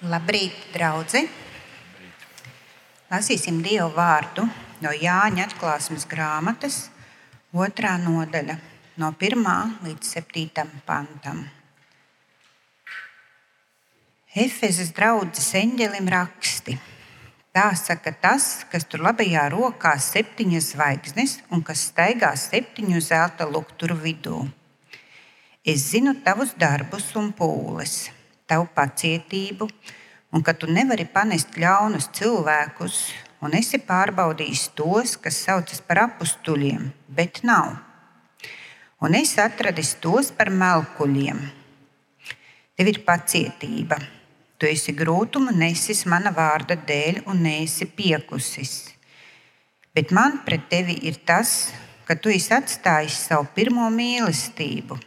Labrīt, draugi! Lasīsim Dievu vārdu no Jāņa atklāsmes grāmatas, otrā nodaļa, no 1 līdz 7 pantam. Efezes draudzes eņģelim raksti. Tā saka tas, kas tur labajā rokā septiņas zvaigznes un kas staigā septiņu zelta lukturu vidū. Es zinu tavus darbus un pūles tavu pacietību, un ka tu nevari panest ļaunus cilvēkus, un esi pārbaudījis tos, kas saucas par apstuļiem, bet nav. Un es atradis tos par melkuļiem. Tev ir pacietība. Tu esi grūtuma nesis mana vārda dēļ un neesi piekusis. Bet man pret tevi ir tas, ka tu esi atstājis savu pirmo mīlestību.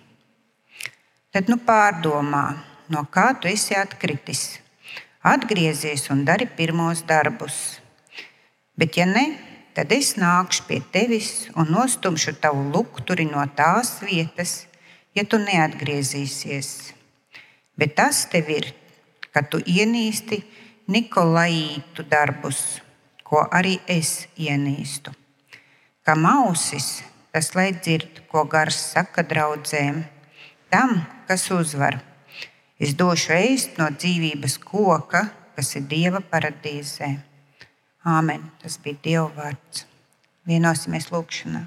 Tad nu pārdomā, no kā tu esi atkritis. Atgriezies un dari pirmos darbus. Bet, ja ne, tad es nākšu pie tevis un nostumšu tavu lukturi no tās vietas, ja tu neatgriezīsies. Bet tas tev ir, ka tu ienīsti Nikolaitu darbus, ko arī es ienīstu. Kā mausis, tas lai dzird, ko gars saka draudzēm, tam, kas uzvar Es došu ēst no dzīvības koka, kas ir Dieva paradīzē. Āmen. Tas bija Dieva vārds. Vienosimies lūgšanā.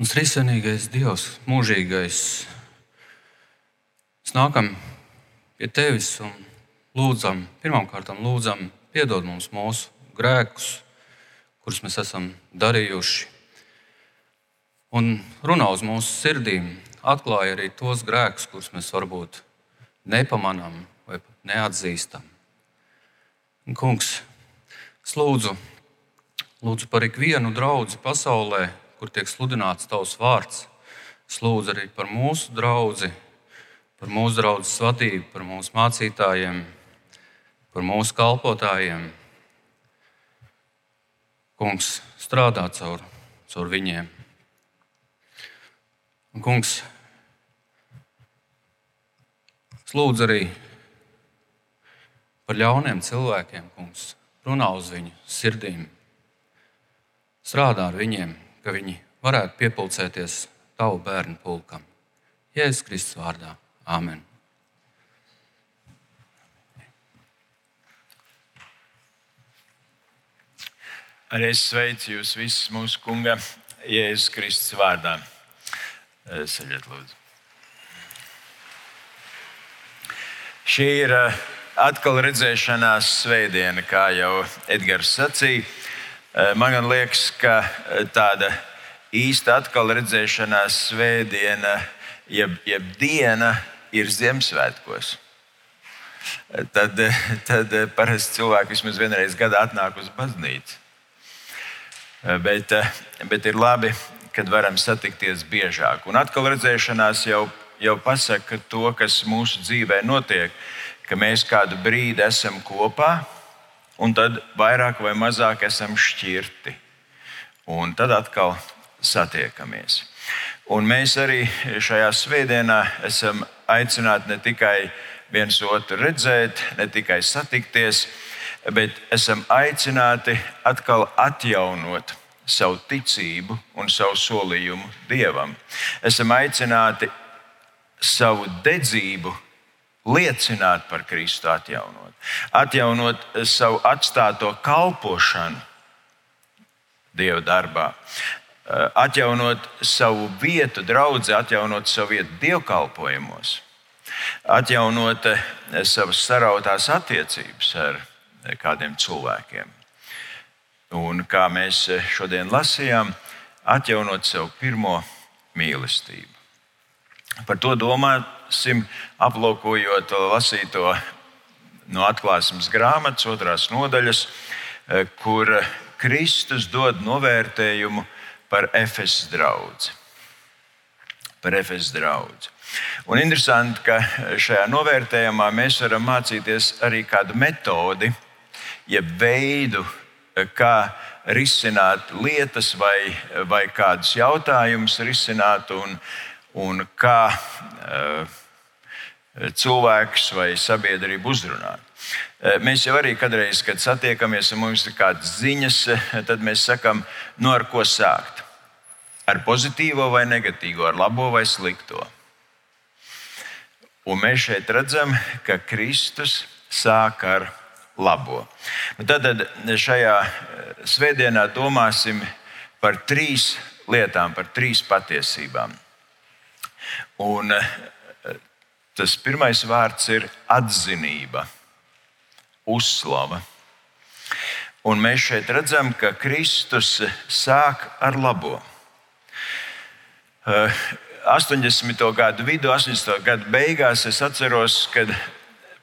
Mums ir izsmeļīgais Dievs, mūžīgais. Mēs nākam pie Tevis un lūdzam, pirmkārt, lūdzam, piedod mums mūsu grēkus, kurus mēs esam darījuši un runā uz mūsu sirdīm, atklāja arī tos grēkus, kurus mēs varbūt nepamanām vai neatzīstam. Un, kungs, es lūdzu, lūdzu par ikvienu draugu pasaulē, kur tiek sludināts tavs vārds. Es lūdzu arī par mūsu draugu, par mūsu draugu svatību, par mūsu mācītājiem, par mūsu kalpotājiem. Kungs strādā caur, caur viņiem. Un, kungs, es lūdzu arī par ļauniem cilvēkiem, kungs, runā uz viņu sirdīm, strādā ar viņiem, ka viņi varētu piepildīties tavu bērnu pulkam. Jēzus Kristus vārdā. Āmen. Arī es sveicu jūs visus mūsu kunga Jēzus Kristus vārdā. Saļiet, lūdzu. Šī ir atkal redzēšanās svētdiena, kā jau Edgars sacīja. Man liekas, ka tāda īsta atkal redzēšanās svētdiena, jeb, jeb diena, ir Ziemassvētkos. Tad, tad parasti cilvēki vismaz vienreiz gadā atnāk uz baznīcu. Bet, bet ir labi, kad varam satikties biežāk. Un atkal redzēšanās jau, jau pasaka to, kas mūsu dzīvē notiek, ka mēs kādu brīdi esam kopā, un tad vairāk vai mazāk esam šķirti. Un tad atkal satiekamies. Un mēs arī šajā svētdienā esam aicināti ne tikai viens otru redzēt, ne tikai satikties, bet esam aicināti atkal atjaunot savu ticību un savu solījumu Dievam. Esam aicināti savu dedzību liecināt par Kristu, atjaunot, atjaunot savu atstāto kalpošanu Dieva darbā, atjaunot savu vietu draudzē, atjaunot savu vietu dievkalpojumos, atjaunot savas sarautās attiecības ar kādiem cilvēkiem. Un kā mēs šodien lasījām, atjaunot sev pirmo mīlestību. Par to domāsim, aplūkojot lasīto no atklāsmes grāmatas, otrās nodaļas, kur Kristus dod novērtējumu par Efesas draugu. Par Efesas draugu. Un interesanti, ka šajā novērtējumā mēs varam mācīties arī kādu metodi, jeb veidu, kā risināt lietas vai, vai kādus jautājumus risināt. Un, un kā cilvēks vai sabiedrība uzrunāt. Mēs jau arī kādreiz, kad satiekamies un mums ir kādas ziņas, tad mēs sakām, no nu, ar ko sākt. Ar pozitīvo vai negatīvo, ar labo vai slikto. Un mēs šeit redzam, ka Kristus sāk ar labo. Un tad šajā svētdienā domāsim par trīs lietām, par trīs patiesībām. Un tas pirmais vārds ir atzinība uzslava. Un mēs šeit redzam, ka Kristus sāk ar labo. 80. Eh, gadu vidū, 80. gadu beigās es atceros, kad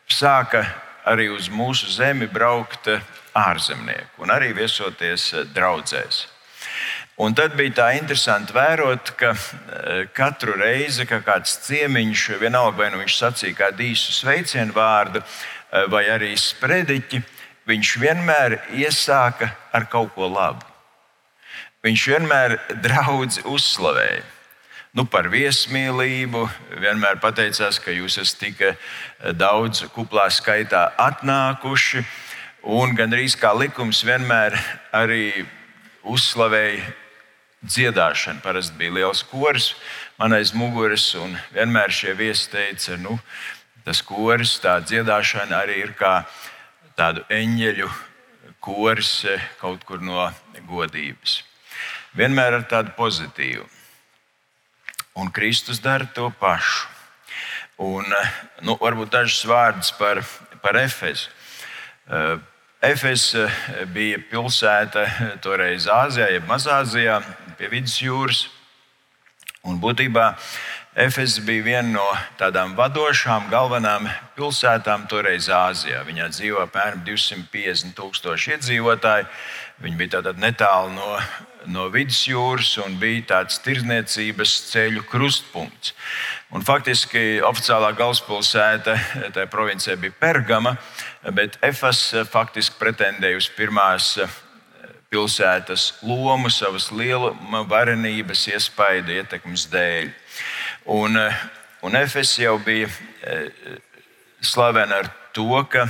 sāka arī uz mūsu zemi braukt ārzemnieki un arī viesoties draudzēs. Un tad bija tā interesanti vērot, ka eh, katru reizi, kad kāds ciemiņš, vienalga vai nu viņš sacīja kādu īsu sveicienu vārdu, Eh, vai arī sprediķi, viņš vienmēr iesāka ar kaut ko labu. Viņš vienmēr draudzi uzslavēja. Nu, par viesmīlību vienmēr pateicās, ka jūs esat tik eh, daudz kuplā skaitā atnākuši. Un gandrīz kā likums vienmēr arī uzslavēja dziedāšanu. Parasti bija liels koris man aiz muguras, un vienmēr šie viesi teica, nu, tas koris, tā dziedāšana arī ir kā tādu eņģeļu koris eh, kaut kur no godības. Vienmēr ar tādu pozitīvu. Un Kristus dara to pašu. Un, eh, nu, varbūt dažs vārds par, par Efezu. Eh, Efes bija pilsēta toreiz Āzijā, jeb Mazāzijā, pie vidusjūras. Un būtībā Efes bija viena no tādām vadošām, galvenām pilsētām toreiz Āzijā. Viņā dzīvo apmēram 250 tūkstoši iedzīvotāji. Viņi bija netālu no, no vidusjūras un bija tāds tirdzniecības ceļu krustpunkts. Un faktiski oficiālā galvaspilsēta tajā provincijā bija Pergama, bet Efes faktiski pretendēja uz pirmās pilsētas lomu savas lieluma, varenības, iespaidu, ietekmes dēļ. Un, eh, un Efes jau bija eh, slavena ar to, ka,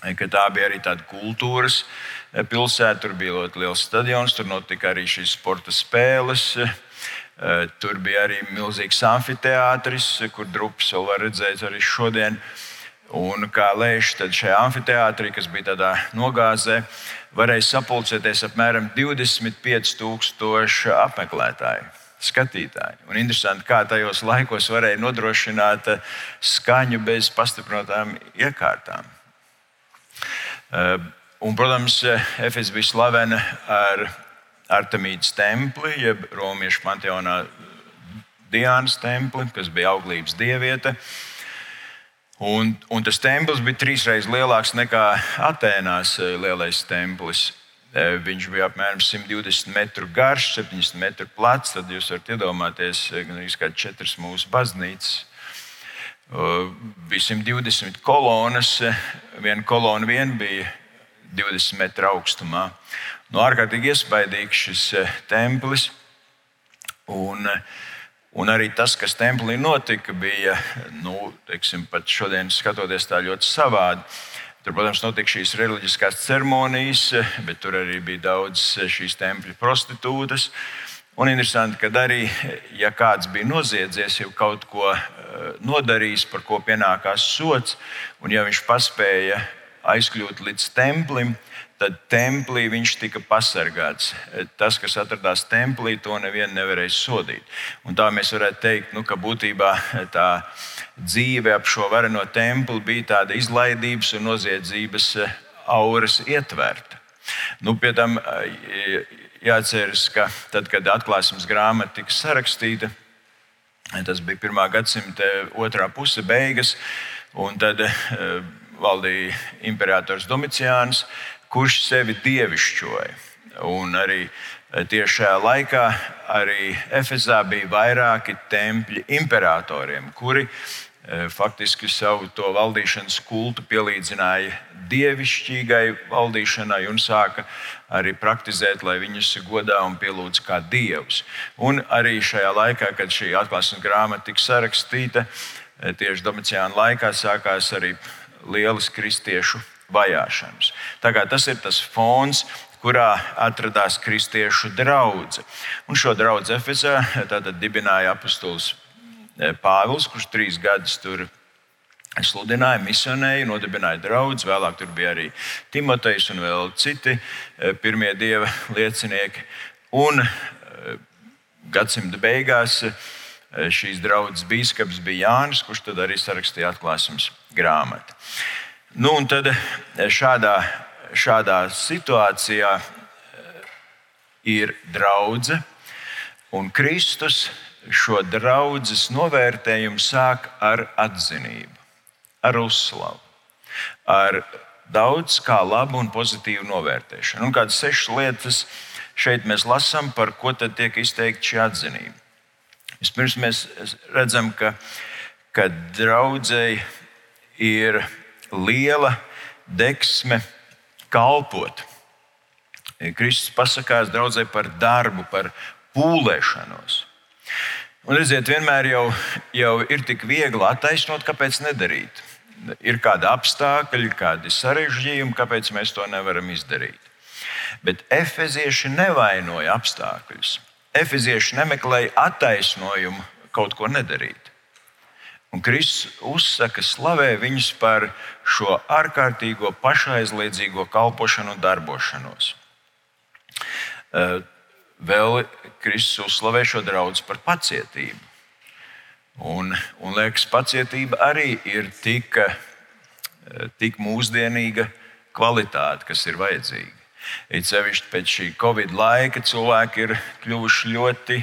ka tā bija arī tāda kultūras eh, pilsēta. Tur bija ļoti liels stadions, tur notika arī šīs sporta spēles. Tur bija arī milzīgs amfiteātris, kur drupas vēl var redzēt arī šodien. Un kā lēš, tad šajā amfiteātrī, kas bija tādā nogāzē, varēja sapulcēties apmēram 25,000 apmeklētāju skatītāji. Un interesanti, kā tajos laikos varēja nodrošināt eh, skaņu bez pastiprinātām iekārtām. Eh, un, protams, Efes bija slavena ar Artemīdas templi, jeb Romiešu panteonā Diānas templi, kas bija auglības dieviete. Un, un tas templis bija trīsreiz lielāks nekā Atēnās eh, lielais templis. Eh, viņš bija apmēram 120 metru garš, 70 metru plats. Tad jūs varat iedomāties, ka četras mūsu baznīcas. Bija 120 kolonas, viena kolona vien bija 20 metru augstumā. Nu, ārkārtīgi iespaidīgs šis eh, templis. Un, un arī tas, kas templī notika, bija nu, teiksim, pat šodien skatoties tā ļoti savādi. Tur, protams, notika šīs reliģiskās ceremonijas, bet tur arī bija daudz šīs tempļa prostitūtas. Un interesanti, ka arī, ja kāds bija noziedzies, jau kaut ko eh, nodarījis, par ko pienākās sots, un ja viņš paspēja aizkļūt līdz templim, tad templī viņš tika pasargāts. Tas, kas atradās templī, to nevienu nevarēja sodīt. Un tā mēs varētu teikt, nu, ka būtībā tā dzīve ap šo vareno templi bija tāda izlaidības un noziedzības auras ietverta. Nu, pie tam jāatceras, ka tad, kad atklāsmes grāmata tika sarakstīta, tas bija pirmā gadsimta otrā puse, beigas, un tad valdīja imperators Domiciāns, kurš sevi dievišķoja. Un arī eh, tieši šajā laikā arī Efezā bija vairāki tempļi imperatoriem, kuri faktiski savu to valdīšanas kultu pielīdzināja dievišķīgai valdīšanai un sāka arī praktizēt, lai viņus godā un pielūdz kā dievus. Un arī šajā laikā, kad šī atklāsmes grāmata tika sarakstīta, tieši Domiciāna laikā sākās arī lielas kristiešu vajāšanas. Tas ir tas fons, kurā atradās kristiešu draugs. Un šo draugu Efesā dibināja apustulis e, Pāvils, kurš trīs gadus tur sludināja, misionēja, nodibināja draugus. Vēlāk tur bija arī Timotejs un vēl citi e, pirmie dieva liecinieki. Un e, gadsimta beigās šīs draudzes biskups bija Jānis, kurš tad arī sarakstīja atklāsmes grāmatu. Nu, un tad šādā šādā situācijā eh, ir draudzene, un Kristus šo draudzes novērtējumu sāk ar atzinību, ar uzslavu, ar daudz kā labu un pozitīvu novērtēšanu. Un kādas sešas lietas šeit mēs lasām, par ko tad tiek izteikta šī atzinība. Vispirms mēs redzam, ka, ka draudzēji ir liela deksme kalpot. Kristus pasakās draudzē par darbu, par pūlēšanos. Un redziet, vienmēr jau, jau ir tik viegli attaisnot, kāpēc nedarīt. Ir kādi apstākļi, kādi sarežģījumi, kāpēc mēs to nevaram izdarīt. Bet efezieši nevainoja apstākļus. Efezieši nemeklēja attaisnojumu kaut ko nedarīt. Un Kristus uzsaka, slavē viņus par šo ārkārtīgo pašaizliedzīgo kalpošanu un darbošanos. Vēl Kristus uzslavē šo draugu par pacietību. Un, un liekas, pacietība arī ir tik, tik mūsdienīga kvalitāte, kas ir vajadzīga. It sevišķi pēc šī Covid laika cilvēki ir kļuvuši ļoti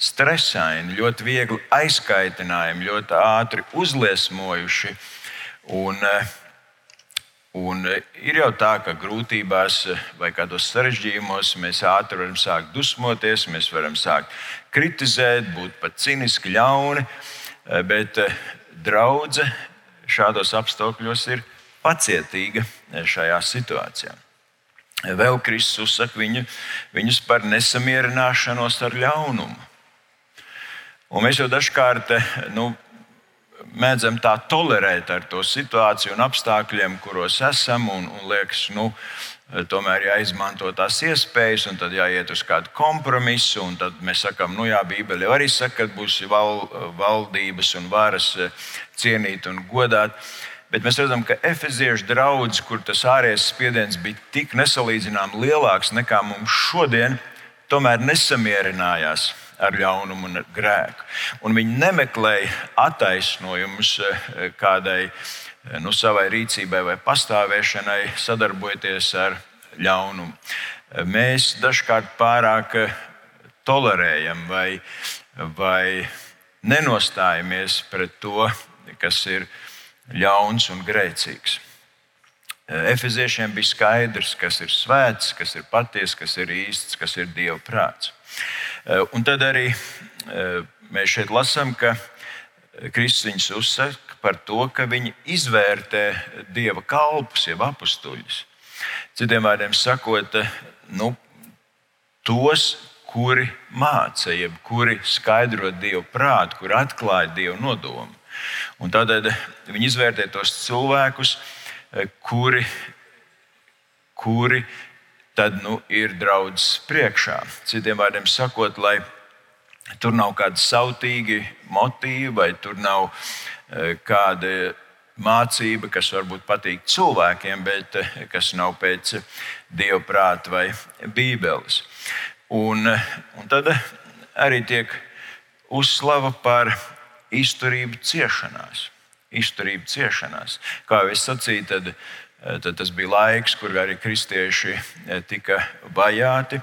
stresaini, ļoti viegli aizkaitinājuši, ļoti ātri uzliesmojuši. Un, eh, un ir jau tā, ka grūtībās vai kādos sarežģījumos mēs ātri varam sākt dusmoties, mēs varam sākt kritizēt, būt pat ciniski, ļauni. Eh, bet eh, draudzene šādos apstākļos ir pacietīga šajā situācijā. Vēl Kristus uzsaka viņu, viņus par nesamierināšanos ar ļaunumu. Un mēs jau dažkārt nu, mēdzam tā tolerēt ar to situāciju un apstākļiem, kuros esam. Un, un liekas, nu, tomēr jāizmanto tās iespējas, un tad jāiet uz kādu kompromisu. Tad mēs sakām, nu jā, Bībele jau arī saka, ka būs val, valdības un varas cienīt un godāt. Bet mēs redzam, ka efeziešu draugs, kur tas ārējais spiediens bija tik nesalīdzināmāk lielāks nekā mums šodien, tomēr nesamierinājās ar ļaunumu un ar grēku. Un viņi nemeklēja attaisnojumus eh, kādai eh, nu, savai rīcībai vai pastāvēšanai, sadarbojoties ar ļaunumu. Eh, mēs dažkārt pārāk tolerējam vai, vai nenostājamies pret to, kas ir ļauns un grēcīgs. Efeziešiem bija skaidrs, kas ir svēts, kas ir patiesa, kas ir īsts, kas ir Dieva prāts. Eh, un tad arī eh, mēs šeit lasām, ka Kristus viņus uzsaka par to, ka viņi izvērtē dieva kalpus, jeb apstuļus. Citiem vārdiem sakot, nu, tos, kuri māca, jeb kuri skaidro dievu prātu, kuri atklāja dievu nodomu. Un tādēļ viņi izvērtē tos cilvēkus, eh, kuri, kuri tad nu, ir draudzes priekšā. Citiem vārdiem sakot, lai tur nav kādi sautīgi motīvi, vai tur nav e, kāda mācība, kas varbūt patīk cilvēkiem, bet e, kas nav pēc dieva prāta vai bībeles. Un, un tad arī tiek uzslava par izturību ciešanās. Izturību ciešanās. Kā jau es sacīju, tad Eh, tad tas bija laiks, kur arī kristieši eh, tika vajāti.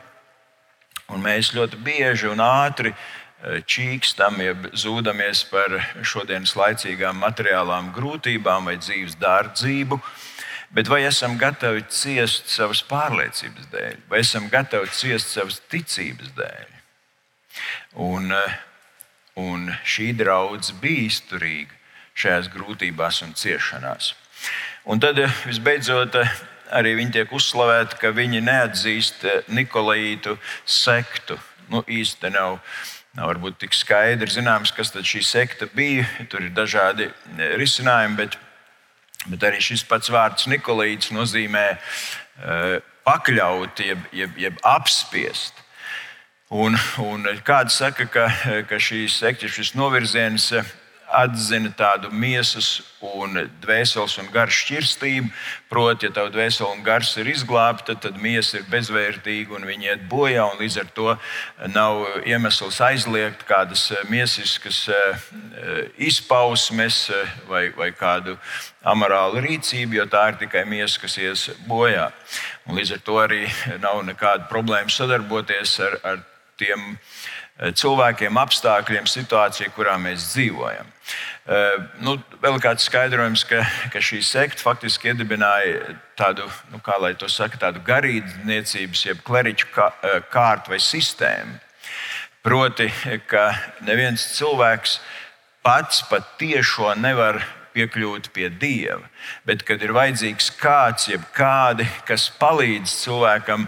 Un mēs ļoti bieži un ātri eh, čīkstam, ja zūdamies par šodienas laicīgām materiālām grūtībām vai dzīves dārdzību. Bet vai esam gatavi ciest savas pārliecības dēļ, vai esam gatavi ciest savas ticības dēļ? Un, un šī draudzene bija izturīga šajās grūtībās un ciešanās. Un tad visbeidzot arī viņi tiek uzslavēti, ka viņi neatzīst Nikolaitu sektu. Nu, īsti nav, nav varbūt tik skaidri zināms, kas šī sekta bija. Tur ir dažādi risinājumi, bet, bet arī šis pats vārds Nikolaits nozīmē uh, pakļaut, jeb, jeb, jeb apspiest. Un, un kāds saka, ka, ka šīs sekta, šis novirziens atzina tādu miesas un dvēseles un garas šķirstību. Proti, ja tava dvēsele un gars ir izglābta, tad miesa ir bezvērtīga un viņi iet bojā. Līdz ar to nav iemesls aizliegt kādas miesiskas eh, izpausmes vai, vai kādu amorālu rīcību, jo tā ir tikai miesa, kas ies bojā. Un līdz ar to arī nav nekāda problēma sadarboties ar, ar tiem Eh, cilvēkiem, apstākļiem, situācijai, kurā mēs dzīvojam. Eh, nu, vēl kāds skaidrojums, ka, ka šī sekta faktiski iedibināja tādu, nu, kā lai to saka, tādu garīdzniecības, jeb kleriķu eh, kārtu vai sistēmu. Proti, ka neviens cilvēks pats pat tiešo nevar piekļūt pie Dieva. Bet, kad ir vajadzīgs kāds, jeb kādi, kas palīdz cilvēkam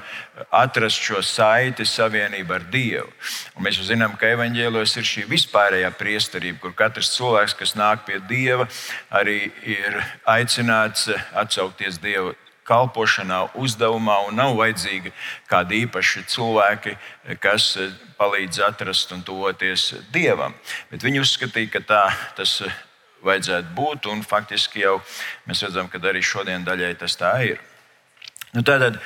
atrast šo saiti, savienību ar Dievu. Un mēs jau zinām, ka evanģēlos ir šī vispārējā priesterība, kur katrs cilvēks, kas nāk pie Dieva, arī ir aicināts atsaukties Dieva kalpošanā, uzdevumā, un nav vajadzīgi kādi īpaši cilvēki, kas palīdz atrast un tuvoties Dievam. Bet viņi uzskatīja, ka tā tas vajadzētu būt. Un faktiski jau mēs redzam, ka arī šodien daļai tas tā ir. Nu, tātad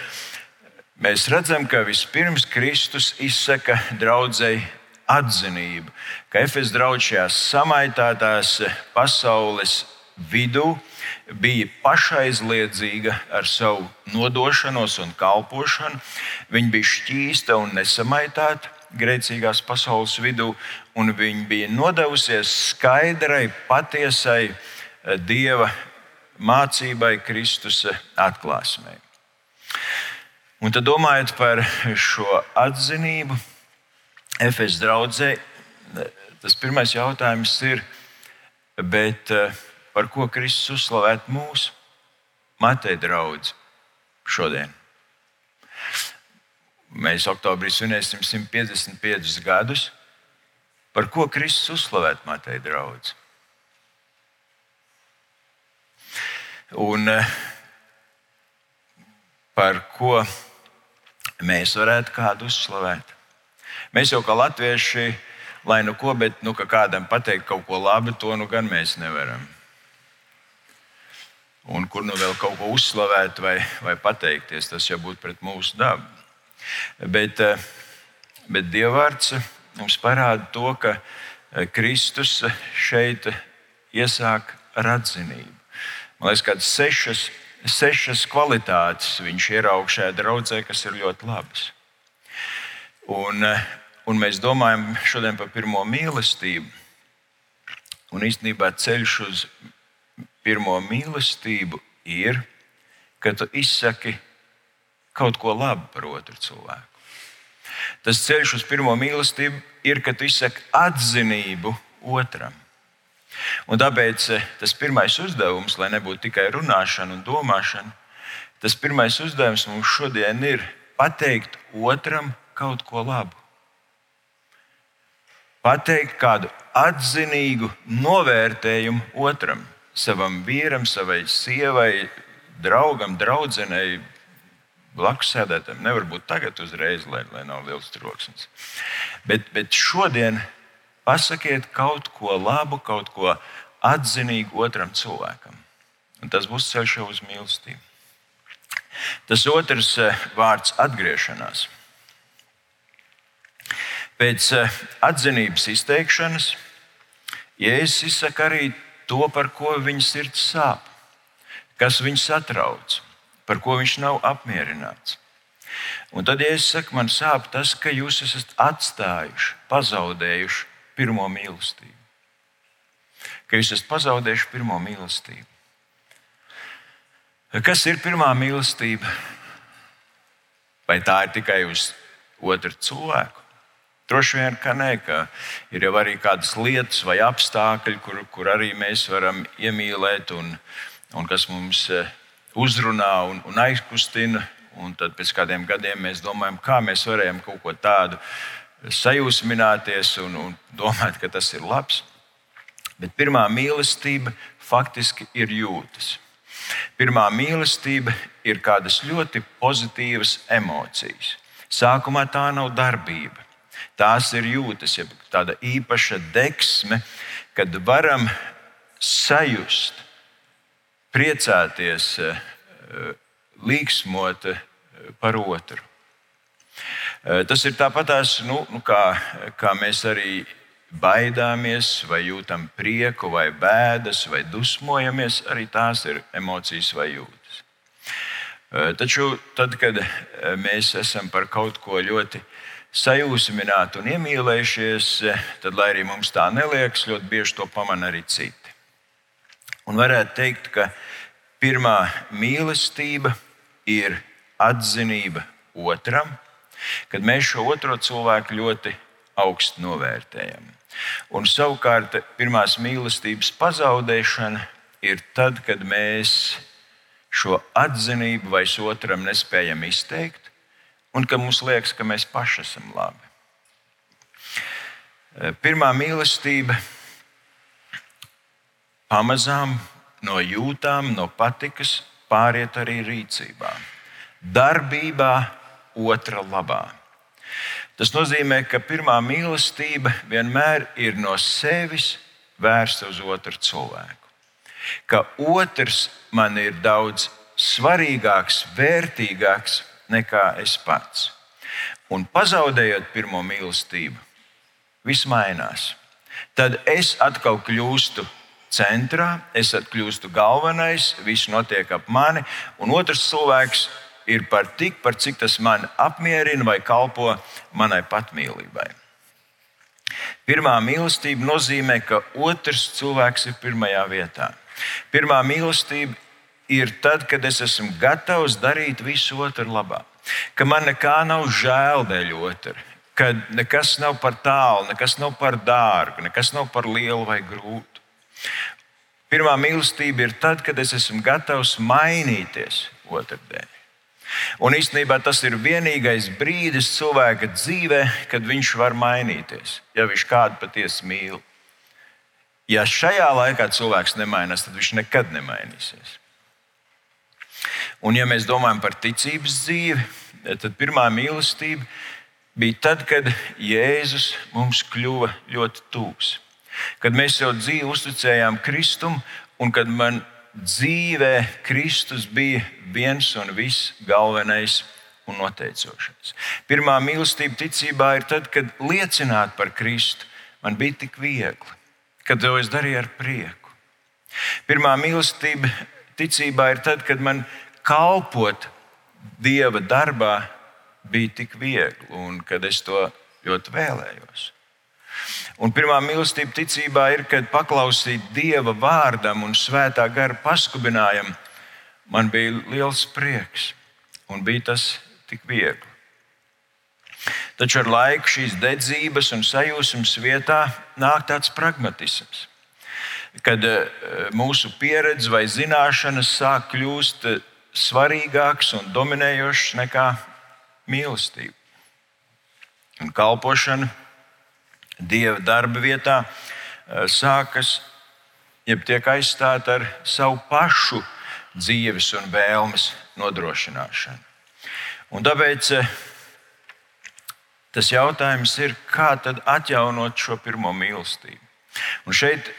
mēs redzam, ka vispirms Kristus izsaka draudzēji atzinību, ka Efes draugs šajās samaitātās pasaules vidū bija pašaizliedzīga ar savu nodošanos un kalpošanu. Viņa bija šķīsta un nesamaitāta grēcīgās pasaules vidū, un viņa bija nodevusies skaidrai, patiesai eh, dieva mācībai, Kristus eh, atklāsmei. Un tad domājot par šo atzinību, Efes draudzē, tas pirmais jautājums ir, bet eh, par ko Kristus uzslavēt mūsu Mateja draugu šodien? Mēs oktobrī svinēsim 155 gadus. Par ko Kristus uzslavēt Mateja draugs? Un eh, par ko mēs varētu kādu uzslavēt? Mēs jau kā latvieši, lai nu ko, bet nu, kādam pateikt kaut ko labu, to nu gan mēs nevaram. Un kur nu vēl kaut ko uzslavēt vai, vai pateikties, tas jau būtu pret mūsu dabu. Bet, eh, bet Dievvvārds mums parāda to, ka eh, Kristus šeit iesāk ar atzinību. Man liekas, kādas sešas, sešas kvalitātes viņš ieraug šajā draudzē, kas ir ļoti labas. Un, eh, un mēs domājam šodien par pirmo mīlestību. Un īstenībā ceļš uz pirmo mīlestību ir, ka tu izsaki kaut ko labu par otru cilvēku. Tas ceļš uz pirmo mīlestību ir, kad tu izsaki atzinību otram. Un tāpēc eh, tas pirmais uzdevums, lai nebūtu tikai runāšana un domāšana, tas pirmais uzdevums mums šodien ir pateikt otram kaut ko labu. Pateikt kādu atzinīgu novērtējumu otram, savam vīram, savai sievai, draugam, draudzenei, blakus sēdētājiem. Nevar būt tagad uzreiz, lai, lai nav liels troksnis. Bet, bet šodien pasakiet kaut ko labu, kaut ko atzinīgu otram cilvēkam. Un tas būs ceļš uz mīlestību. Tas otrs eh, vārds - atgriešanās. Pēc eh, atzinības izteikšanas Jēzus izsaka arī to, par ko viņa sirds sāp, kas viņu satrauc par ko viņš nav apmierināts. Un tad, ja es saku, man sāp tas, ka jūs esat atstājuši, pazaudējuši pirmo mīlestību. Ka jūs esat pazaudējuši pirmo mīlestību. Kas ir pirmā mīlestība? Vai tā ir tikai uz otru cilvēku? Droši vien, ka nē, ka ir jau arī kādas lietas vai apstākļi, kur, kur arī mēs varam iemīlēt, un, un kas mums eh, uzrunā un, un aizkustina. Un tad pēc kādiem gadiem mēs domājam, kā mēs varējām kaut ko tādu sajūsmināties un, un domāt, ka tas ir labs. Bet pirmā mīlestība faktiski ir jūtas. Pirmā mīlestība ir kādas ļoti pozitīvas emocijas. Sākumā tā nav darbība. Tās ir jūtas, ja tāda īpaša deksme, kad varam sajust, priecāties, eh, līksmot eh, par otru. Eh, tas ir tāpatās, nu, nu kā, kā mēs arī baidāmies, vai jūtam prieku, vai bēdas, vai dusmojamies, arī tās ir emocijas vai jūtas. Taču tad, kad mēs esam par kaut ko ļoti sajūsmināti un iemīlējušies, tad, lai arī mums tā neliekas, ļoti bieži to pamana arī citi. Un varētu teikt, ka pirmā mīlestība ir atzinība otram, kad mēs šo otro cilvēku ļoti augstu novērtējam. Un savukārt pirmās mīlestības pazaudēšana ir tad, kad mēs šo atzinību vairs otram nespējam izteikt, un ka mums liekas, ka mēs paši esam labi. Pirmā mīlestība pamazām no jūtām, no patikas pāriet arī rīcībā, darbībā, otra labā. Tas nozīmē, ka pirmā mīlestība vienmēr ir no sevis vērsta uz otru cilvēku. Ka otrs man ir daudz svarīgāks, vērtīgāks nekā es pats. Un pazaudējot pirmo mīlestību, viss mainās. Tad es atkal kļūstu centrā, es kļūstu galvenais, viss notiek ap mani, un otrs cilvēks ir par tik, par cik tas man apmierina vai kalpo manai patmīlībai. Pirmā mīlestība nozīmē, ka otrs cilvēks ir pirmajā vietā. Pirmā mīlestība ir tad, kad es esmu gatavs darīt visu otru labā. Ka man nekā nav žēl dēļ otra, ka nekas nav par tālu, nekas nav par dārgu, nekas nav par lielu vai grūtu. Pirmā mīlestība ir tad, kad es esmu gatavs mainīties otru dēļ. Un īstenībā tas ir vienīgais brīdis cilvēka dzīvē, kad viņš var mainīties, ja viņš kādu patiesi mīl. Ja šajā laikā cilvēks nemainās, tad viņš nekad nemainīsies. Un, ja mēs domājam par ticības dzīvi, tad pirmā mīlestība bija tad, kad Jēzus mums kļuva ļoti tūs. Kad mēs jau dzīvi uzticējām Kristum, un kad man dzīvē Kristus bija viens un viss galvenais un noteicošais. Pirmā mīlestība ticībā ir tad, kad liecināt par Kristu man bija tik viegli, kad to es darīju ar prieku. Pirmā mīlestība ticībā ir tad, kad man kalpot Dieva darbā bija tik viegli, un kad es to ļoti vēlējos. Un pirmā mīlestība ticībā ir, kad paklausīt Dieva vārdam un svētā gara paskubinājumam, man bija liels prieks, un bija tas tik viegli. Taču ar laiku šīs dedzības un sajūsmas vietā nāk tāds pragmatisms, kad eh, mūsu pieredze vai zināšanas sāk kļūt svarīgāks un dominējošs nekā mīlestība. Un kalpošana Dieva darba vietā eh, sākas, jeb tiek aizstāta ar savu pašu dzīves un vēlmes nodrošināšanu. Un tāpēc eh, tas jautājums ir, kā tad atjaunot šo pirmo mīlestību. Un šeit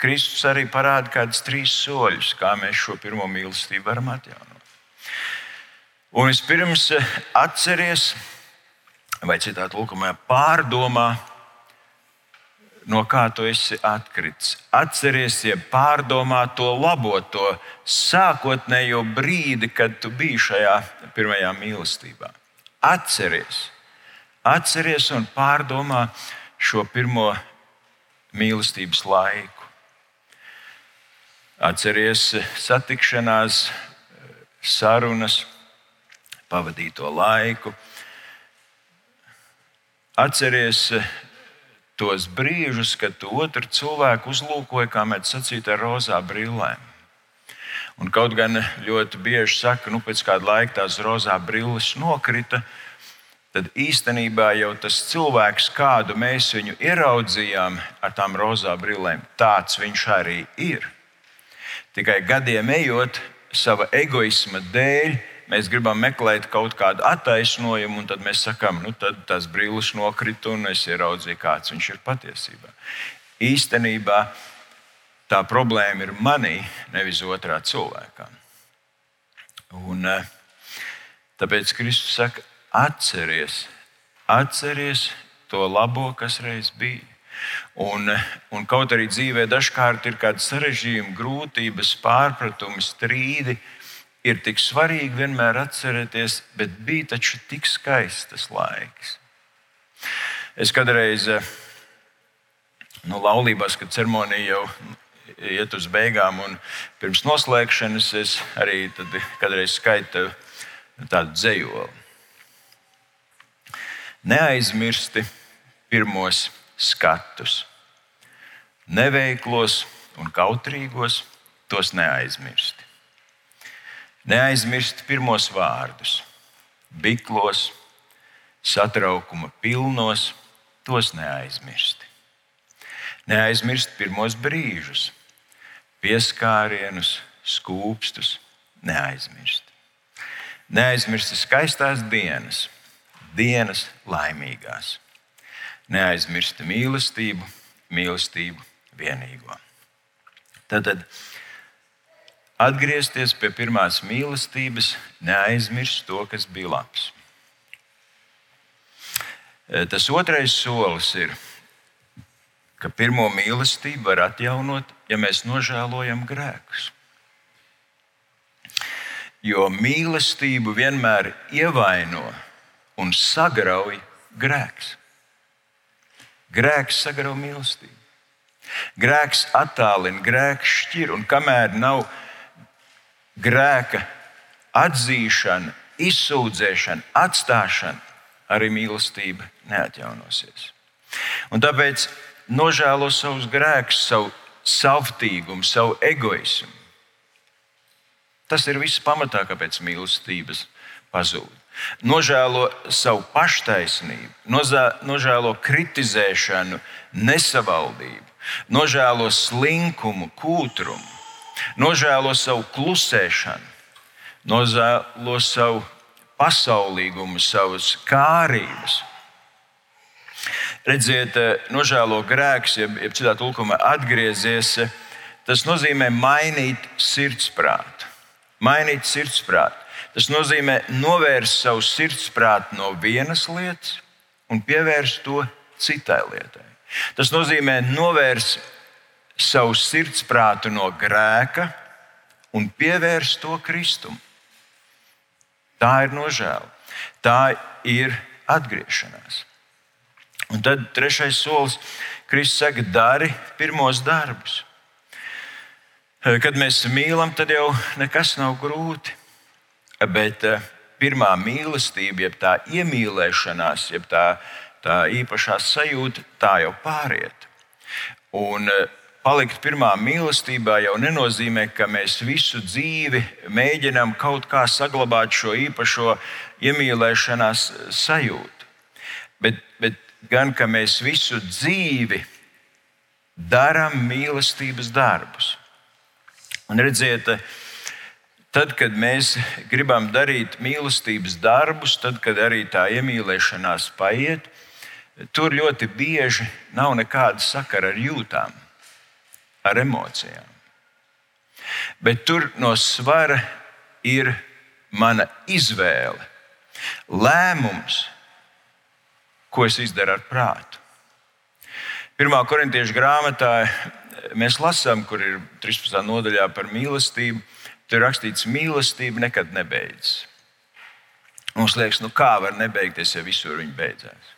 Kristus arī parāda kādus trīs soļus, kā mēs šo pirmo mīlestību varam atjaunot. Un vispirms eh, atceries, vai citādi lūkumā, pārdomā, no kā tu esi atkritis. Atceries, ja pārdomā to labo, to sākotnējo brīdi, kad tu biji šajā pirmajā mīlestībā. Atceries, atceries un pārdomā šo pirmo mīlestības laiku. Atceries satikšanās, sarunas pavadīto laiku. atceries tos brīžus, kad tu otru cilvēku uzlūkoji, kā mēs sacītu, ar rozā brillēm. Un kaut gan ļoti bieži saka, ka nu, pēc kāda laika tās rozā brilles nokrita, tad īstenībā jau tas cilvēks, kādu mēs viņu ieraudzījām ar tām rozā brillēm, tāds viņš arī ir. Tikai gadiem ejot, sava egoisma dēļ, mēs gribam meklēt kaut kādu attaisnojumu, un tad mēs sakām, nu tad tas brīlis nokrita, un es ieraudzīju, kāds viņš ir patiesībā. Īstenībā tā problēma ir manī, nevis otrā cilvēkā. Un, eh, tāpēc Kristus saka, atceries, atceries to labo, kas reiz bija. Un, eh, un kaut arī dzīvē dažkārt ir kādi sarežģījumi, grūtības, pārpratumi, strīdi, ir tik svarīgi vienmēr atcerēties, bet bija taču tik skaistas laiks. Es kādreiz, eh, nu, laulībās, kad ceremonija jau iet uz beigām, un pirms noslēgšanas es arī kādreiz skaitu tādu dzējoli. Neaizmirsti pirmos skatus, neveiklos un kautrīgos tos neaizmirsti. Neaizmirst pirmos vārdus, biklos, satraukuma pilnos, tos neaizmirst. Neaizmirst pirmos brīžus, pieskārienus, skūpstus, neaizmirst. Neaizmirst skaistās dienas, dienas laimīgās. Neaizmirst mīlestību, mīlestību vienīgo. Tad, tad atgriezties pie pirmās mīlestības, neaizmirst to, kas bija labs. E, tas otrais solis ir, ka pirmo mīlestību var atjaunot, ja mēs nožēlojam grēkus. Jo mīlestību vienmēr ievaino un sagrauj grēks. Grēks sagrauj mīlestību. Grēks attālina, grēks šķir, un kamēr nav grēka atzīšana, izsūdzēšana, atstāšana, arī mīlestība neatjaunosies. Un tāpēc nožēlo savus grēkus, savu savtīgumu, savu egoismu. Tas ir viss pamatā, kāpēc mīlestības pazūd. Nožēlo savu paštaisnību, nožēlo kritizēšanu, nesavaldību, nožēlo slinkumu, kūtrumu nožēlo savu klusēšanu, nožēlo savu pasaulīgumu, savas kārības. Redziet, nožēlo grēks, jeb, jeb citā tulkumā atgriezies. Tas nozīmē mainīt sirdsprātu. Mainīt sirdsprātu. Tas nozīmē novērst savu sirdsprātu no vienas lietas un pievērst to citai lietai. Tas nozīmē novērst savu sirdsprātu no grēka un pievērst to Kristum. Tā ir nožēla, tā ir atgriešanās. Un tad trešais solis, Kristus saka, dari pirmos darbus. Kad mēs mīlam, tad jau nekas nav grūti. Bet eh, pirmā mīlestība, jeb tā iemīlēšanās, jeb tā, tā īpašā sajūta, tā jau pāriet. Un eh, palikt pirmā mīlestībā jau nenozīmē, ka mēs visu dzīvi mēģinām kaut kā saglabāt šo īpašo iemīlēšanās sajūtu. Bet, bet gan ka mēs visu dzīvi darām mīlestības darbus. Un redziet, tad, kad mēs gribam darīt mīlestības darbus, tad, kad arī tā iemīlēšanās paiet, tur ļoti bieži nav nekāda sakara ar jūtām ar emocijām. Bet tur no svara ir mana izvēle, lēmums, ko es izdaru ar prātu. Pirmā korintiešu grāmatā mēs lasām, kur ir 13. nodaļā par mīlestību. Tur rakstīts, mīlestība nekad nebeidzas. Mums liekas, nu kā var nebeigties, ja visur viņa beidzās.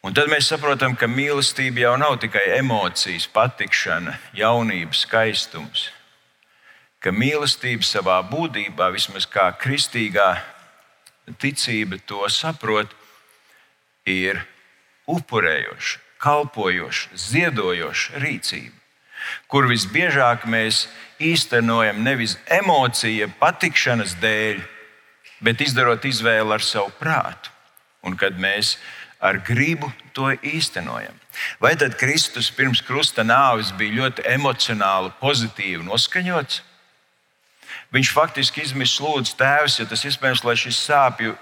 Un tad mēs saprotam, ka mīlestība jau nav tikai emocijas, patikšana, jaunība, skaistums. Ka mīlestība savā būtībā, vismaz kā kristīgā ticība to saprot, ir upurējoša, kalpojoša, ziedojoša rīcība, kur visbiežāk mēs īstenojam nevis emociju, patikšanas dēļ, bet izdarot izvēli ar savu prātu. Un kad mēs ar gribu to īstenojam. Vai tad Kristus pirms krusta nāves bija ļoti emocionāli, pozitīvi noskaņots? Viņš faktiski izmisl lūdzu tēvs, ja tas iespējams, lai šis sāpju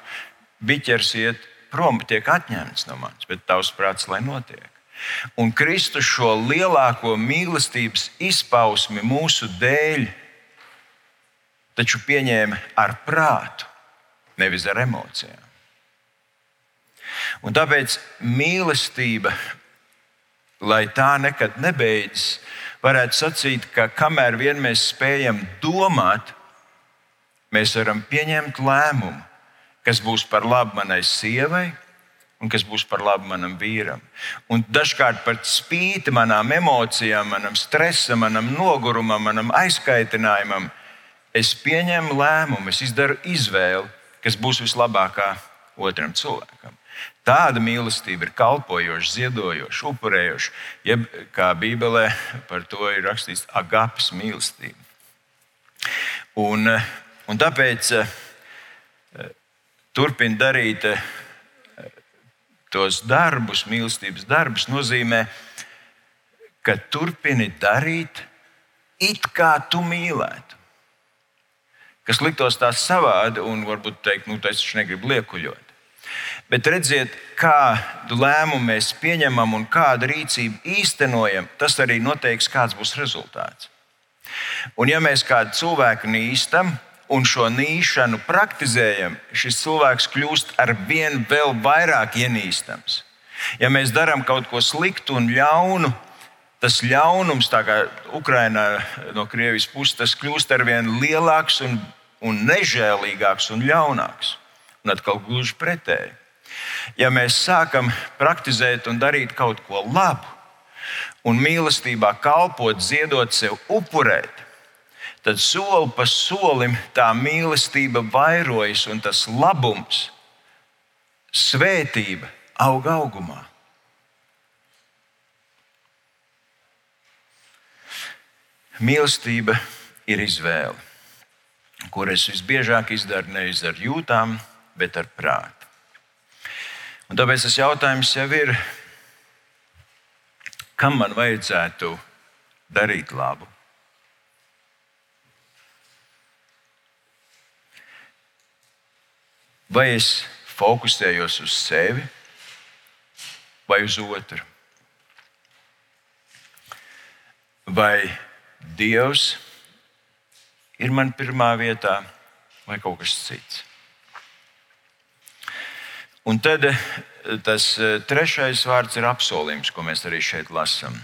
biķers iet prom, tiek atņemts no manis, bet tavs prāts, lai notiek. Un Kristus šo lielāko mīlestības izpausmi mūsu dēļ taču pieņēma ar prātu, nevis ar emocijām. Un tāpēc mīlestība, lai tā nekad nebeidzas, varētu sacīt, ka kamēr vien mēs spējam domāt, mēs varam pieņemt lēmumu, kas būs par labu manai sievai un kas būs par labu manam vīram. Un dažkārt par spīti manām emocijām, manam stresam, manam nogurumam, manam aizkaitinājumam, es pieņemu lēmumu, es izdaru izvēli, kas būs vislabākā otram cilvēkam. Tāda mīlestība ir kalpojoša, ziedojoša, upurējoša, jeb kā Bībelē par to ir rakstīts agapes mīlestība. Un, un tāpēc eh, turpināt darīt eh, tos darbus, mīlestības darbus, nozīmē, ka turpini darīt it kā tu mīlētu. Kas liktos tā savādi, un varbūt teikt, nu, tas taču negrib liekuļot. Bet redziet, kādu lēmumu mēs pieņemam un kādu rīcību īstenojam, tas arī noteiks, kāds būs rezultāts. Un ja mēs kādu cilvēku nīstam un šo nīšanu praktizējam, šis cilvēks kļūst ar vien vēl vairāk ienīstams. Ja mēs darām kaut ko sliktu un ļaunu, tas ļaunums, kā Ukraiņā no Krievijas puses, kļūst ar vien lielāks un, un nežēlīgāks un ļaunāks. Un atkal gluži pretēji. Ja mēs sākam praktizēt un darīt kaut ko labu, un mīlestībā kalpot, ziedot sev, upurēt, tad soli pa solim tā mīlestība vairojas un tas labums, svētība aug augumā. Mīlestība ir izvēle, kuras visbiežāk izdara nevis ar jūtām, bet ar prātu. Un tāpēc tas jautājums jau ir, kam man vajadzētu darīt labu? Vai es fokusējos uz sevi vai uz otru? Vai Dievs ir man pirmā vietā vai kaut kas cits? Un tad eh, tas eh, trešais vārds ir apsolījums, ko mēs arī šeit lasām.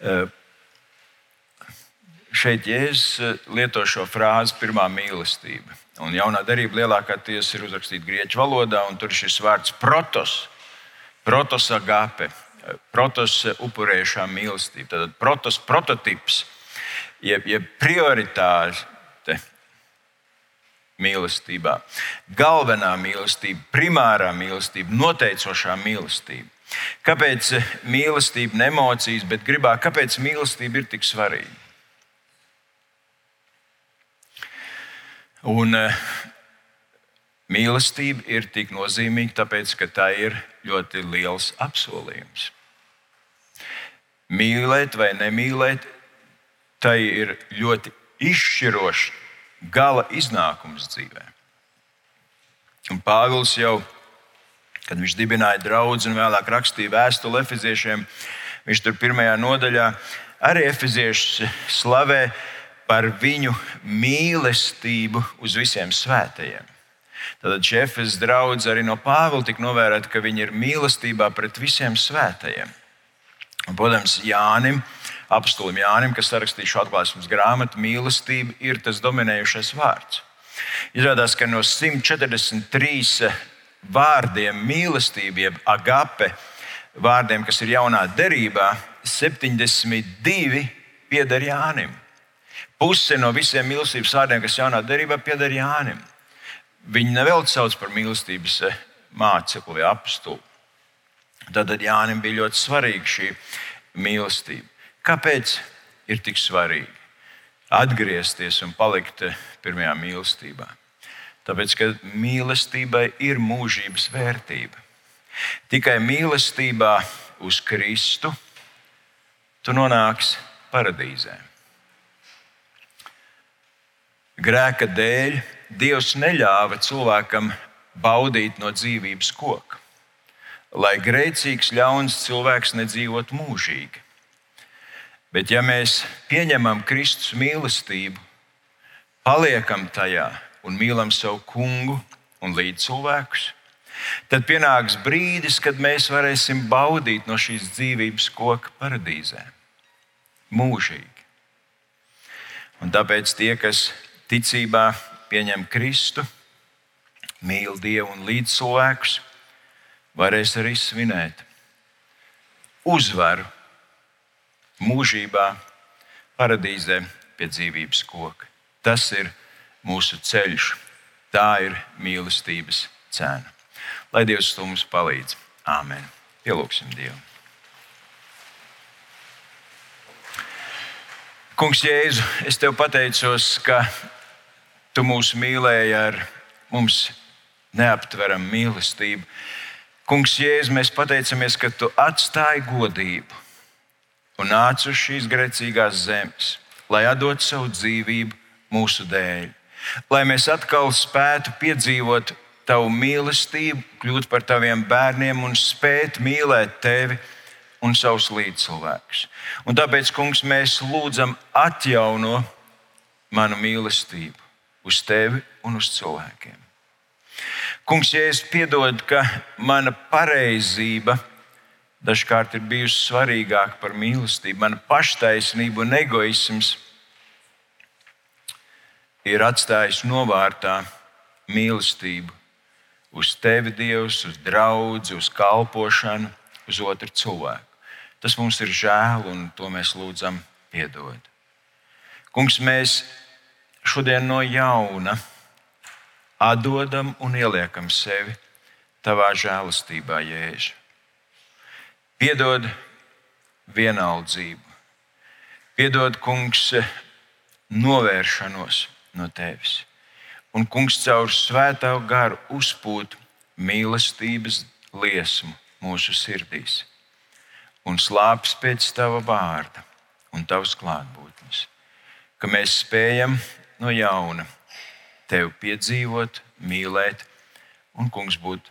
Eh, šeit Jēzus lieto šo frāzi pirmā mīlestība. Un jaunā darība lielākoties ir uzrakstīta grieķu valodā, un tur ir šis vārds protos, protos agape, protos upurējušā mīlestība. Tad protos prototyps, jeb, jeb prioritāte mīlestībā. Galvenā mīlestība, primārā mīlestība, noteicošā mīlestība. Kāpēc mīlestība, ne emocijas, bet gribā, kāpēc mīlestība ir tik svarīga? Un eh, mīlestība ir tik nozīmīga, tāpēc, ka tā ir ļoti liels apsolījums. Mīlēt vai nemīlēt, tai ir ļoti izšķirošs gala iznākums dzīvē. Un Pāvils jau, kad viņš dibināja draugu un vēlāk rakstīja vēstuli Efeziešiem, viņš tur pirmajā nodaļā arī Efeziešus slavē par viņu mīlestību uz visiem svētajiem. Tad šī Efezes draugs arī no Pāvila tika novērtēta, ka viņi ir mīlestībā pret visiem svētajiem. Un, protams, Jānim apstulim Jānim, kas rakstīja šo atklāsmes grāmatu, mīlestība ir tas dominējošais vārds. Izrādās, ka no 143 vārdiem mīlestība, jeb agape, vārdiem, kas ir jaunā derībā, 72 pieder Jānim. Puse no visiem mīlestības vārdiem, kas jaunā derībā, pieder Jānim. Viņi nevelc sauc par mīlestības mācekli vai apstuli. Tad Jānis bija ļoti svarīga šī mīlestība. Kāpēc ir tik svarīgi atgriezties un palikt pirmajā mīlestībā? Tāpēc, ka mīlestībai ir mūžības vērtība. Tikai mīlestībā uz Kristu tu nonāksi paradīzē. Grēka dēļ Dievs neļāva cilvēkam baudīt no dzīvības koka, lai grēcīgs, ļauns cilvēks nedzīvotu mūžīgi. Bet, ja mēs pieņemam Kristus mīlestību, paliekam tajā un mīlam savu kungu un līdzcilvēkus, tad pienāks brīdis, kad mēs varēsim baudīt no šīs dzīvības koka paradīzē. Mūžīgi. Un tāpēc tie, kas ticībā pieņem Kristu, mīl Dievu un līdzcilvēkus, varēs arī svinēt uzvaru mūžībā, paradīzē pie dzīvības koka. Tas ir mūsu ceļš, tā ir mīlestības cena. Lai Dievs mums palīdz. Āmen. Pielūgsim Dievu. Kungs, Jēzu, es tev pateicos, ka tu mūs mīlēji ar mums neaptveramu mīlestību. Kungs, Jēzu, mēs pateicamies, ka tu atstāji godību un nāc uz šīs grēcīgās zemes, lai atdot savu dzīvību mūsu dēļ, lai mēs atkal spētu piedzīvot tavu mīlestību, kļūt par taviem bērniem un spēt mīlēt tevi un savus līdzcilvēkus. Un tāpēc, kungs, mēs lūdzam atjauno manu mīlestību uz tevi un uz cilvēkiem. Kungs, ja es piedodu, ka mana pareizība dažkārt ir bijusi svarīgāka par mīlestību, mana paštaisnība un egoisms ir atstājis novārtā mīlestību uz tevi, Dievs, uz draugu, uz kalpošanu, uz otru cilvēku. Tas mums ir žēl, un to mēs lūdzam piedod. Kungs, mēs šodien no jauna atdodam un ieliekam sevi tavā žēlastībā, Jēzu. Piedod vienaldzību, piedod, Kungs, novēršanos no tevis. Un kungs caur svētā garu uzpūt mīlestības liesmu mūsu sirdīs. Un slāpes pēc tava vārda un tavas klātbūtnes, ka mēs spējam no jauna tevi piedzīvot, mīlēt un, kungs, būt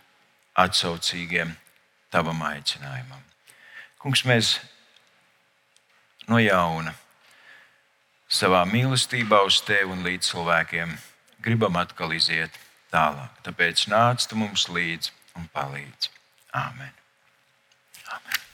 atsaucīgiem tavam aicinājumam. Kungs, mēs no jauna savā mīlestībā uz tevi un līdz cilvēkiem gribam atkal iziet tālāk. Tāpēc nāc tu mums līdzi un palīdzi. Āmen. Āmen.